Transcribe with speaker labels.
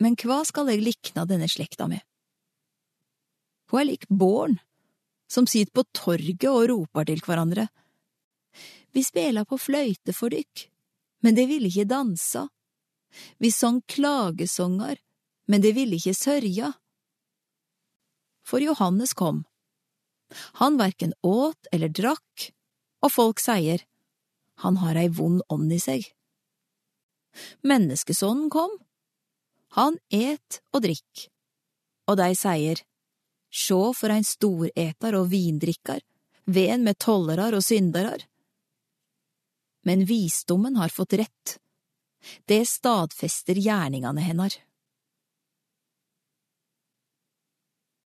Speaker 1: Men hva skal jeg likna denne slekta med? Hun er lik born, som sitter på torget og roper til hverandre. Vi spela på fløyte for dykk, men de ville ikke dansa. Vi sang klagesonger, men de ville ikke sørja. For Johannes kom. Han verken åt eller drakk, og folk sier, han har ei vond ånd i seg. Menneskesonen kom. Han et og drikk, og de sier, sjå for ein storetar og vindrikkar, ven med tollerar og syndarar. Men visdommen har fått rett, det stadfester gjerningane hennar.